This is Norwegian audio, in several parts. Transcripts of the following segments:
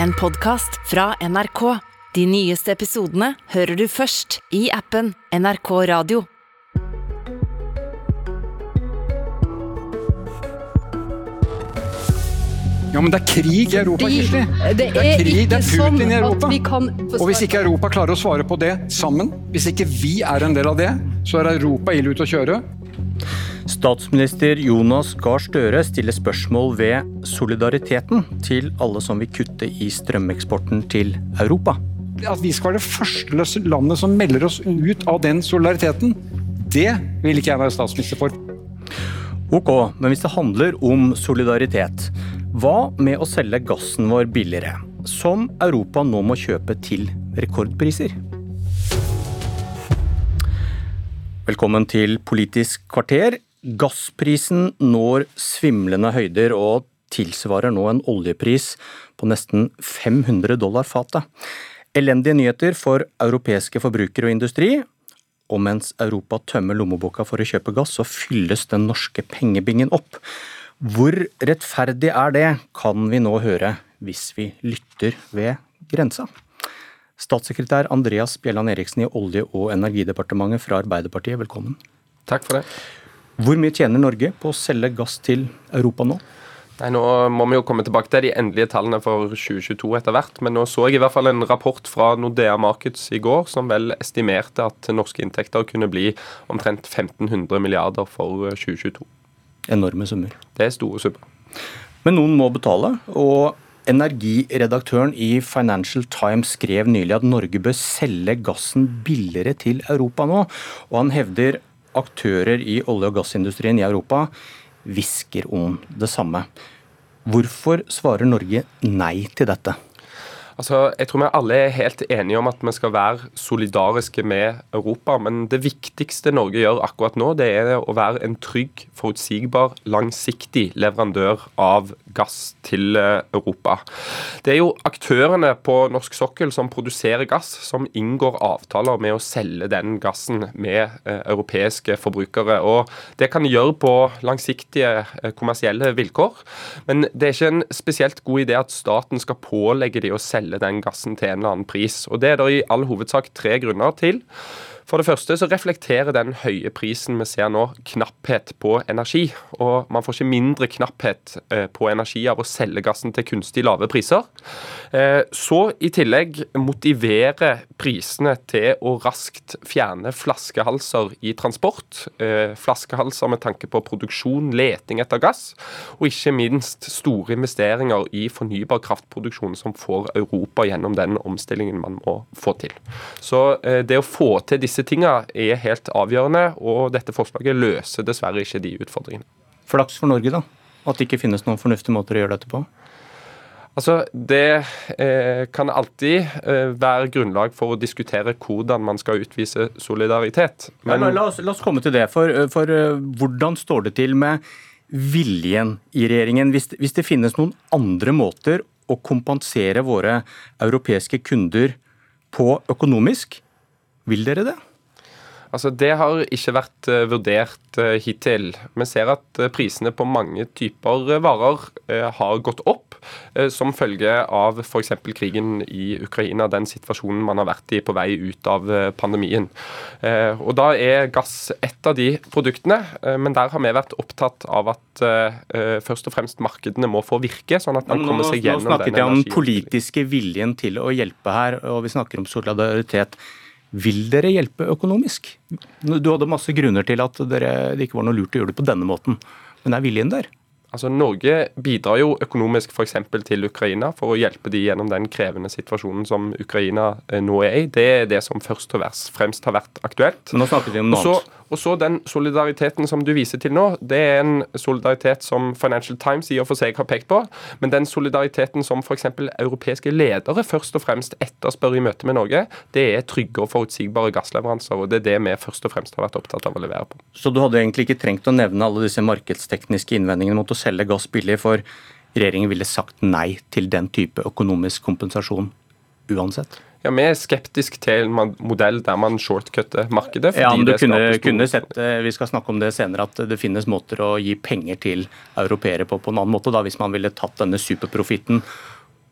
en podkast fra NRK. De nyeste episodene hører du først i appen NRK Radio. Ja, men det er krig i Europa, Kirsti. det er er krig, det er er sånn Putin i at Europa. vi kan Og hvis ikke Europa klarer å svare på det sammen, hvis ikke vi er en del av det, så er Europa ille ute å kjøre. Statsminister Jonas Gahr Støre stiller spørsmål ved solidariteten til alle som vil kutte i strømeksporten til Europa. At vi skal være det første landet som melder oss ut av den solidariteten, det vil ikke jeg være statsminister for. Ok, men hvis det handler om solidaritet, hva med å selge gassen vår billigere? Som Europa nå må kjøpe til rekordpriser. Velkommen til Politisk kvarter. Gassprisen når svimlende høyder og tilsvarer nå en oljepris på nesten 500 dollar fatet. Elendige nyheter for europeiske forbrukere og industri. Og mens Europa tømmer lommeboka for å kjøpe gass, så fylles den norske pengebingen opp. Hvor rettferdig er det, kan vi nå høre hvis vi lytter ved grensa. Statssekretær Andreas Bjelland Eriksen i Olje- og energidepartementet fra Arbeiderpartiet, velkommen. Takk for det. Hvor mye tjener Norge på å selge gass til Europa nå? Nei, Nå må vi jo komme tilbake til de endelige tallene for 2022 etter hvert. Men nå så jeg i hvert fall en rapport fra Nordea Markets i går som vel estimerte at norske inntekter kunne bli omtrent 1500 milliarder for 2022. Enorme summer. Det er store summer. Men noen må betale, og energiredaktøren i Financial Times skrev nylig at Norge bør selge gassen billigere til Europa nå, og han hevder aktører i olje- og gassindustrien i Europa hvisker om det samme. Hvorfor svarer Norge nei til dette? Altså, jeg tror vi alle er helt enige om at vi skal være solidariske med Europa. Men det viktigste Norge gjør akkurat nå, det er å være en trygg, forutsigbar, langsiktig leverandør av gass til eh, Europa. Det er jo aktørene på norsk sokkel som produserer gass, som inngår avtaler med å selge den gassen med eh, europeiske forbrukere. Og Det kan de gjøre på langsiktige eh, kommersielle vilkår. Men det er ikke en spesielt god idé at staten skal pålegge de å selge den gassen til en eller annen pris. Og Det er det i all hovedsak tre grunner til. For det første så reflekterer den høye prisen vi ser nå, knapphet på energi. Og man får ikke mindre knapphet eh, på energi av å selge gassen til kunstig lave priser. Eh, så i tillegg motiverer prisene til å raskt fjerne flaskehalser i transport. Eh, Flaskehalser med tanke på produksjon, leting etter gass, og ikke minst store investeringer i fornybar kraftproduksjon som får Europa gjennom den omstillingen man må få til. Så det å få til disse tinga er helt avgjørende, og dette forslaget løser dessverre ikke de utfordringene. Flaks for Norge, da. At det ikke finnes noen fornuftige måter å gjøre dette på? Altså, Det eh, kan alltid eh, være grunnlag for å diskutere hvordan man skal utvise solidaritet. Men, ja, la, oss, la, oss, komme til det. For, for uh, hvordan står det til med viljen i regjeringen? Hvis, hvis det finnes noen andre måter å kompensere våre europeiske kunder på økonomisk, vil dere det? Altså, Det har ikke vært uh, vurdert uh, hittil. Vi ser at uh, prisene på mange typer varer har gått opp som følge av f.eks. krigen i Ukraina, den situasjonen man har vært i på vei ut av pandemien. Og Da er gass et av de produktene, men der har vi vært opptatt av at først og fremst markedene må få virke, sånn at man kommer seg gjennom den Nå snakket vi om den politiske viljen til å hjelpe her, og vi snakker om solidaritet. Vil dere hjelpe økonomisk? Du hadde masse grunner til at dere, det ikke var noe lurt å gjøre det på denne måten, men er viljen der? Altså, Norge bidrar jo økonomisk f.eks. til Ukraina for å hjelpe de gjennom den krevende situasjonen som Ukraina nå er i. Det er det som først og fremst har vært aktuelt. Men nå snakker vi om noe annet. Og så den solidariteten som du viser til nå, det er en solidaritet som Financial Times i og for seg har pekt på. Men den solidariteten som f.eks. europeiske ledere først og fremst etterspør i møte med Norge, det er trygge og forutsigbare gassleveranser. Og det er det vi først og fremst har vært opptatt av å levere på. Så du hadde egentlig ikke trengt å nevne alle disse markedstekniske innvendingene mot å selge gass billig, for regjeringen ville sagt nei til den type økonomisk kompensasjon uansett? Ja, Vi er skeptiske til en modell der man shortcutter markedet. Ja, men du kunne, kunne, sett, Vi skal snakke om det senere, at det finnes måter å gi penger til europeere på på en annen måte, da, hvis man ville tatt denne superprofitten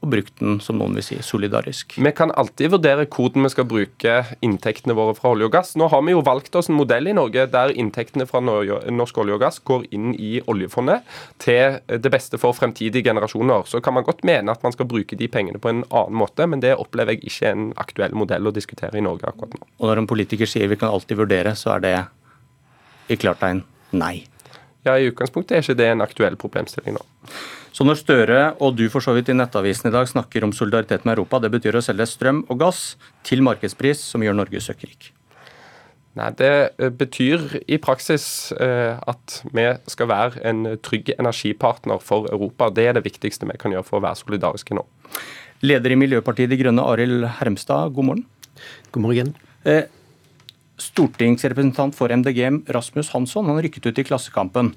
og brukt den, som noen vil si, solidarisk? Vi kan alltid vurdere hvordan vi skal bruke inntektene våre fra olje og gass. Nå har vi jo valgt oss en modell i Norge der inntektene fra norsk olje og gass går inn i oljefondet til det beste for fremtidige generasjoner. Så kan man godt mene at man skal bruke de pengene på en annen måte, men det opplever jeg ikke en aktuell modell å diskutere i Norge akkurat nå. Og når en politiker sier vi kan alltid vurdere, så er det i klartegn nei? Ja, I utgangspunktet er ikke det en aktuell problemstilling nå. Så når Støre og du for så vidt i Nettavisen i dag snakker om solidaritet med Europa, det betyr å selge strøm og gass til markedspris, som gjør Norge søkkrik? Nei, Det eh, betyr i praksis eh, at vi skal være en trygg energipartner for Europa. Det er det viktigste vi kan gjøre for å være solidariske nå. Leder i Miljøpartiet De Grønne, Arild Hermstad, god morgen. God morgen. Eh, stortingsrepresentant for MDG, Rasmus Hansson, han rykket ut i Klassekampen.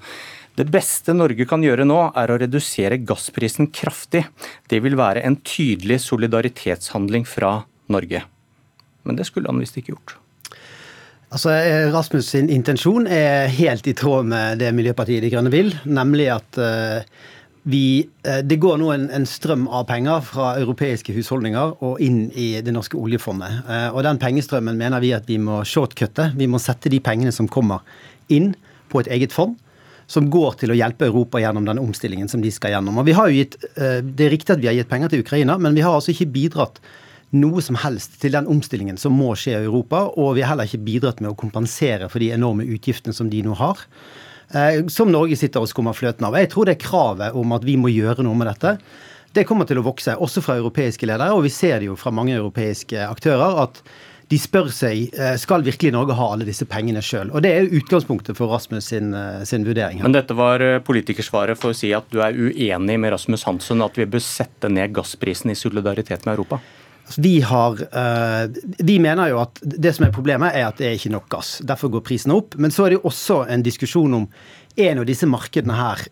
Det beste Norge kan gjøre nå, er å redusere gassprisen kraftig. Det vil være en tydelig solidaritetshandling fra Norge. Men det skulle han visst ikke gjort. Altså, Rasmus' sin intensjon er helt i tråd med det Miljøpartiet De Grønne vil, nemlig at uh, vi, eh, det går nå en, en, strøm av penger fra europeiske husholdninger og inn i det norske oljefondet. Eh, og Den pengestrømmen mener vi at vi må shortcutte. Vi må sette de pengene som kommer inn på et eget fond. Som går til å hjelpe Europa gjennom den omstillingen som de skal gjennom. Og vi har jo gitt, eh, Det er riktig at vi har gitt penger til Ukraina, men vi har altså ikke bidratt noe som helst til den omstillingen som må skje i Europa. Og vi har heller ikke bidratt med å kompensere for de enorme utgiftene som de nå har. Eh, som Norge sitter og skummer fløten av. Jeg tror det kravet om at vi må gjøre noe med dette, det kommer til å vokse, også fra europeiske ledere. Og vi ser det jo fra mange europeiske aktører at de spør seg eh, skal virkelig Norge ha alle disse pengene sjøl. Det er jo utgangspunktet for Rasmus sin, eh, sin vurdering. her. Men dette var politikersvaret for å si at du er uenig med Rasmus Hansson at vi bør sette ned gassprisen i solidaritet med Europa? Altså, vi, har, vi mener jo at det som er problemet, er at det er ikke nok gass. Derfor går prisene opp. Men så er det jo også en diskusjon om en av disse markedene her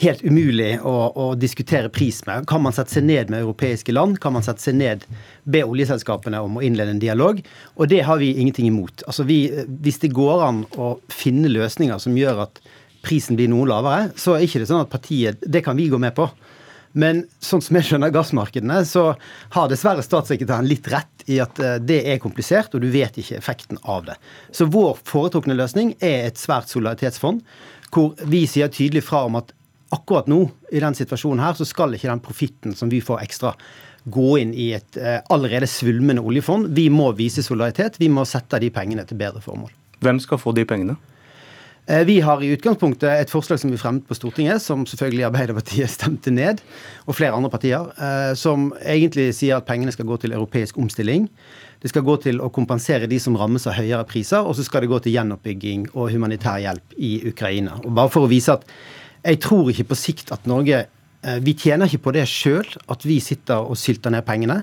helt umulig å, å, diskutere pris med. Kan man sette seg ned med europeiske land? Kan man sette seg ned, be oljeselskapene om å innlede en dialog? Og det har vi ingenting imot. Altså vi, hvis det går an å finne løsninger som gjør at prisen blir noe lavere, så er ikke det sånn at partiet Det kan vi gå med på. Men sånn som jeg skjønner gassmarkedene, så har dessverre statssekretæren litt rett i at eh, det er komplisert, og du vet ikke effekten av det. Så vår foretrukne løsning er et svært solidaritetsfond, hvor vi sier tydelig fra om at akkurat nå, i den situasjonen her, så skal ikke den profitten som vi får ekstra, gå inn i et eh, allerede svulmende oljefond. Vi må vise solidaritet. Vi må sette de pengene til bedre formål. Hvem skal få de pengene? Eh, vi har i utgangspunktet et forslag som vi fremmet på Stortinget, som selvfølgelig Arbeiderpartiet stemte ned, og flere andre partier, eh, som egentlig sier at pengene skal gå til europeisk omstilling. Det skal gå til å kompensere de som rammes av høyere priser, og så skal det gå til gjenoppbygging og humanitær hjelp i Ukraina. Og bare for å vise at jeg tror ikke på sikt at Norge eh, Vi tjener ikke på det sjøl, at vi sitter og sylter ned pengene.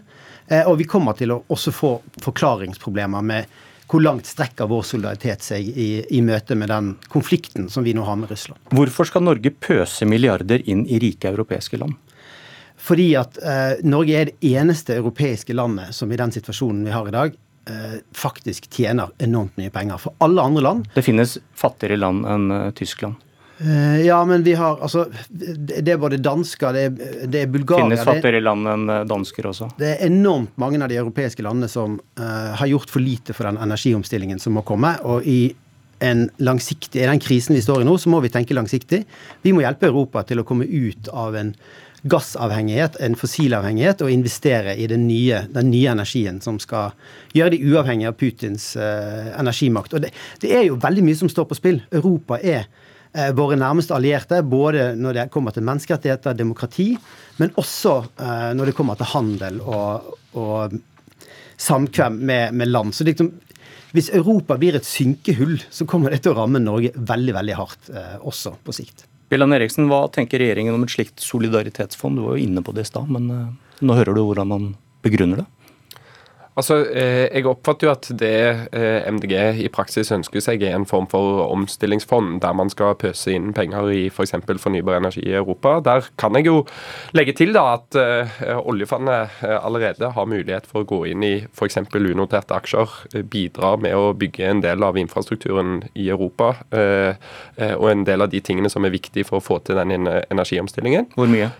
Og vi kommer til å også få forklaringsproblemer med hvor langt strekker vår solidaritet seg i, i møte med den konflikten som vi nå har med Russland. Hvorfor skal Norge pøse milliarder inn i rike europeiske land? Fordi at eh, Norge er det eneste europeiske landet som i den situasjonen vi har i dag, eh, faktisk tjener enormt mye penger. For alle andre land Det finnes fattigere land enn uh, Tyskland? Eh, ja, men vi har altså Det er både dansker, det er, det er Bulgaria Finnes fattigere land enn eh, dansker også? Det er enormt mange av de europeiske landene som uh, har gjort for lite for den energiomstillingen som må komme. Og i en langsiktig, i den krisen vi står i nå, så må vi tenke langsiktig. Vi må hjelpe Europa til å komme ut av en gassavhengighet, en fossilavhengighet, og investere i den nye, den nye energien som skal gjøre de uavhengige av Putins uh, energimakt. Og det, det er jo veldig mye som står på spill. Europa er våre nærmeste allierte, både når det kommer til menneskerettigheter, demokrati, men også eh, når det kommer til handel og, og samkvem med, med, land. Så liksom, hvis Europa blir et synkehull, så kommer det til å ramme Norge veldig veldig hardt eh, også på sikt. Bjelland Eriksen, Hva tenker regjeringen om et slikt solidaritetsfond? Du var jo inne på det i stad, men nå hører du hvordan man begrunner det? Altså, eh, Jeg oppfatter jo at det eh, MDG i praksis ønsker seg, er en form for omstillingsfond, der man skal pøse inn penger i f.eks. For fornybar energi i Europa. Der kan jeg jo legge til da at uh, oljefondet allerede har mulighet for å gå inn i f.eks. unoterte aksjer, bidra med å bygge en del av infrastrukturen i Europa, og en del av de tingene som er viktige for å få til den energiomstillingen. Hvor mye?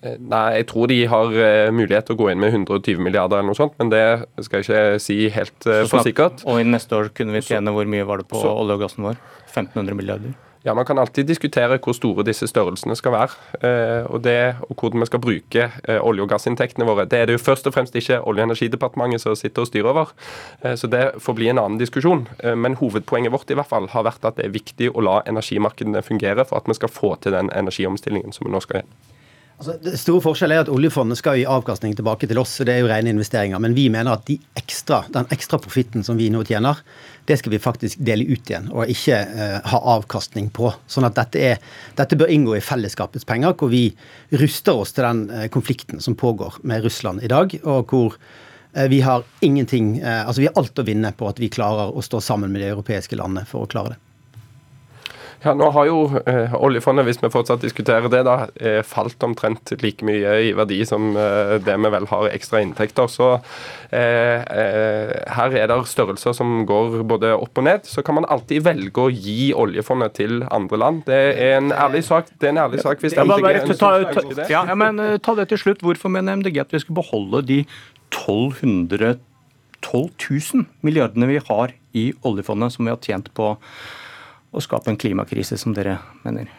Nei, jeg tror de har mulighet til å gå inn med 120 milliarder eller noe sånt, men det skal jeg ikke si helt for sikkert. Og i neste år kunne vi tjene hvor mye var det på olje og gassen vår? 1500 milliarder? Ja, Man kan alltid diskutere hvor store disse størrelsene skal være, eh, og, det, og hvordan vi skal bruke eh, olje- og gassinntektene våre. Det er det jo først og fremst ikke Olje- og energidepartementet som sitter og styrer over, eh, så det får bli en annen diskusjon. Men hovedpoenget vårt i hvert fall har vært at det er viktig å la energimarkedene fungere for at vi skal få til den energiomstillingen som vi nå skal gjøre. Altså, det store forskjellen er at Oljefondet skal gi avkastning tilbake til oss, så det er jo rene investeringer. Men vi mener at de ekstra, den ekstra profitten som vi nå tjener, det skal vi faktisk dele ut igjen, og ikke uh, ha avkastning på. Sånn at dette, er, dette, bør inngå i fellesskapets penger, hvor vi ruster oss til den uh, konflikten som pågår med Russland i dag, og hvor uh, vi har ingenting Altså vi har alt å vinne på at vi klarer å stå sammen med de europeiske landene for å klare det. Ja, Nå har jo eh, oljefondet, hvis vi fortsatt diskuterer det, da, eh, falt omtrent like mye i verdi som eh, det vi vel har ekstra inntekter. Så eh, eh, her er det størrelser som går både opp og ned. Så kan man alltid velge å gi oljefondet til andre land. Det er en ærlig sak. Det er en ærlig sak hvis ja, MDG bare, ta, ta, ta, ja, ja, men eh, ta det til slutt. Hvorfor mener MDG at vi skal beholde de 1200 12 000 milliardene vi har i oljefondet som vi har tjent på å skape en klimakrise, som dere mener?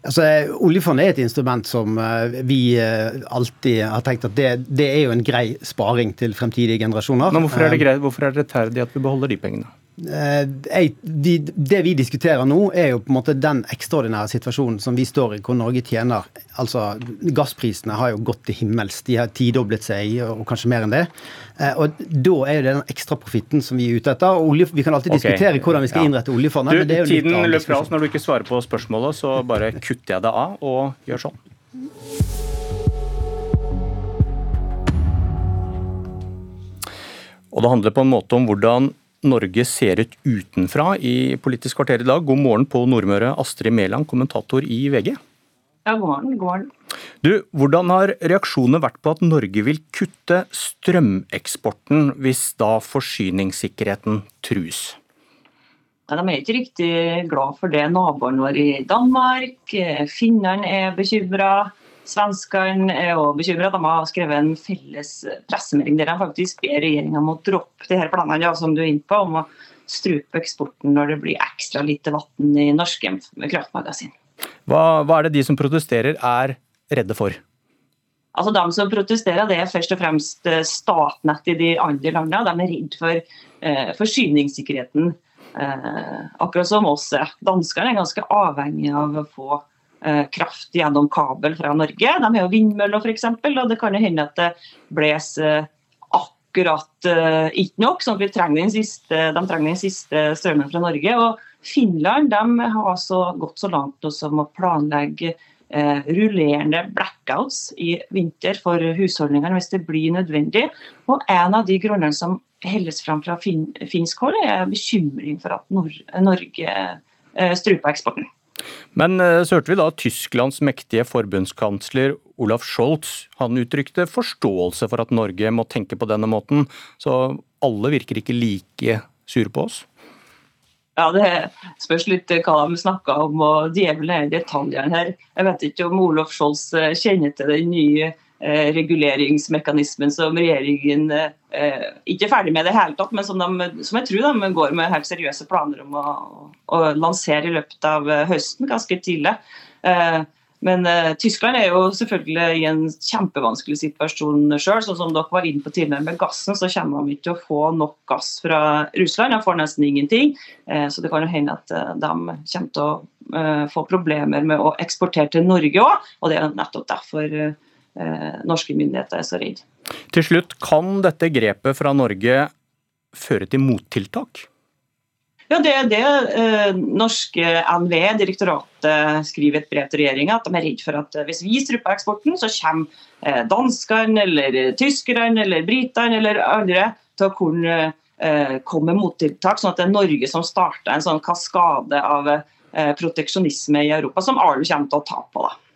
Altså, Oljefondet er et instrument som uh, vi uh, alltid har tenkt at det, det, er jo en grei sparing til fremtidige generasjoner. Men hvorfor er det, greit, hvorfor er det rettferdig at vi beholder de pengene? Eh, jeg, de, det vi diskuterer nå, er jo på en måte den ekstraordinære situasjonen som vi står i, hvor Norge tjener Altså, Gassprisene har jo gått til himmels. De har tidoblet seg, og kanskje mer enn det. Eh, og Da er jo det den ekstraprofitten som vi er ute etter. og olje, Vi kan alltid okay. diskutere hvordan vi skal innrette oljefondet. Du, men det er jo tiden løper fra oss. Når du ikke svarer på spørsmålet, så bare kutter jeg det av og gjør sånn. Og det handler på en måte om hvordan Norge ser ut utenfra i Politisk kvarter i dag. God morgen på Nordmøre, Astrid Mæland, kommentator i VG. Ja, god morgen. God morgen. Du, hvordan har reaksjonene vært på at Norge vil kutte strømeksporten, hvis da forsyningssikkerheten trues? Ja, de er ikke riktig glad for det. Naboen våre i Danmark, finnene er bekymra. Svenskene er også bekymra. De har skrevet en felles pressemelding der de faktisk ber regjeringa om å droppe de her planene ja, som du er inne på, om å strupe eksporten når det blir ekstra lite vann i norske kraftmagasin. Hva, hva, er det de som protesterer er redde for? Altså De som protesterer, det er først og fremst eh, Statnett i de andre landene. De er redd for eh, forsyningssikkerheten, eh, akkurat som oss. Danskene er ganske avhengige av å få kraft gjennom kabel fra Norge. De har jo vindmøller f.eks., og det kan jo hende at det blåser akkurat uh, ikke nok. sånn at vi trenger den siste, De trenger den siste strømmen fra Norge. og Finland de har altså gått så langt som å planlegge uh, rullerende blackouts i vinter for husholdningene hvis det blir nødvendig. Og En av de grunnene som helles fram fra fin, finsk hold, er bekymring for at Nor Norge uh, struper eksporten. Men eh, så hørte vi da Tysklands mektige forbundskansler Olaf Scholz. Han uttrykte forståelse for at Norge må tenke på denne måten. Så alle virker ikke like sure på oss? Ja, Det spørs litt hva de snakker om, og djevelen er i detaljene her. Jeg vet ikke om Olaf Scholz eh, kjenner til den nye Eh, reguleringsmekanismen som regjeringen eh, ikke er ferdig med det hele tatt, men som, de, som, jeg tror de går med helt seriøse planer om å, å lansere i løpet av eh, høsten, ganske tidlig. Eh, men eh, Tyskland er jo selvfølgelig i en kjempevanskelig situasjon sjøl. Sånn som dere var inne på tidligere med gassen, så kommer de ikke til å få nok gass fra Russland. De får nesten ingenting. Eh, så det kan jo hende at de kommer til å få problemer med å eksportere til Norge òg. Og det er nettopp derfor Eh, norske myndigheter er så redd. Til slutt, kan dette grepet fra Norge føre til mottiltak? Ja, Det er det eh, norske NVE, direktoratet, skriver et brev til regjeringa. At de er redd for at eh, hvis vi strupper eksporten, så kommer eh, danskene eller tyskerne eller britene eller andre til å kunne eh, komme med mottiltak. Sånn at det er Norge som starter en sånn kaskade av eh, proteksjonisme i Europa, som alle kommer til å tape på. da.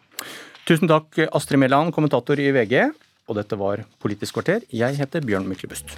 Tusen takk, Astrid Mæland, kommentator i VG. Og dette var Politisk kvarter. Jeg heter Bjørn Myklebust.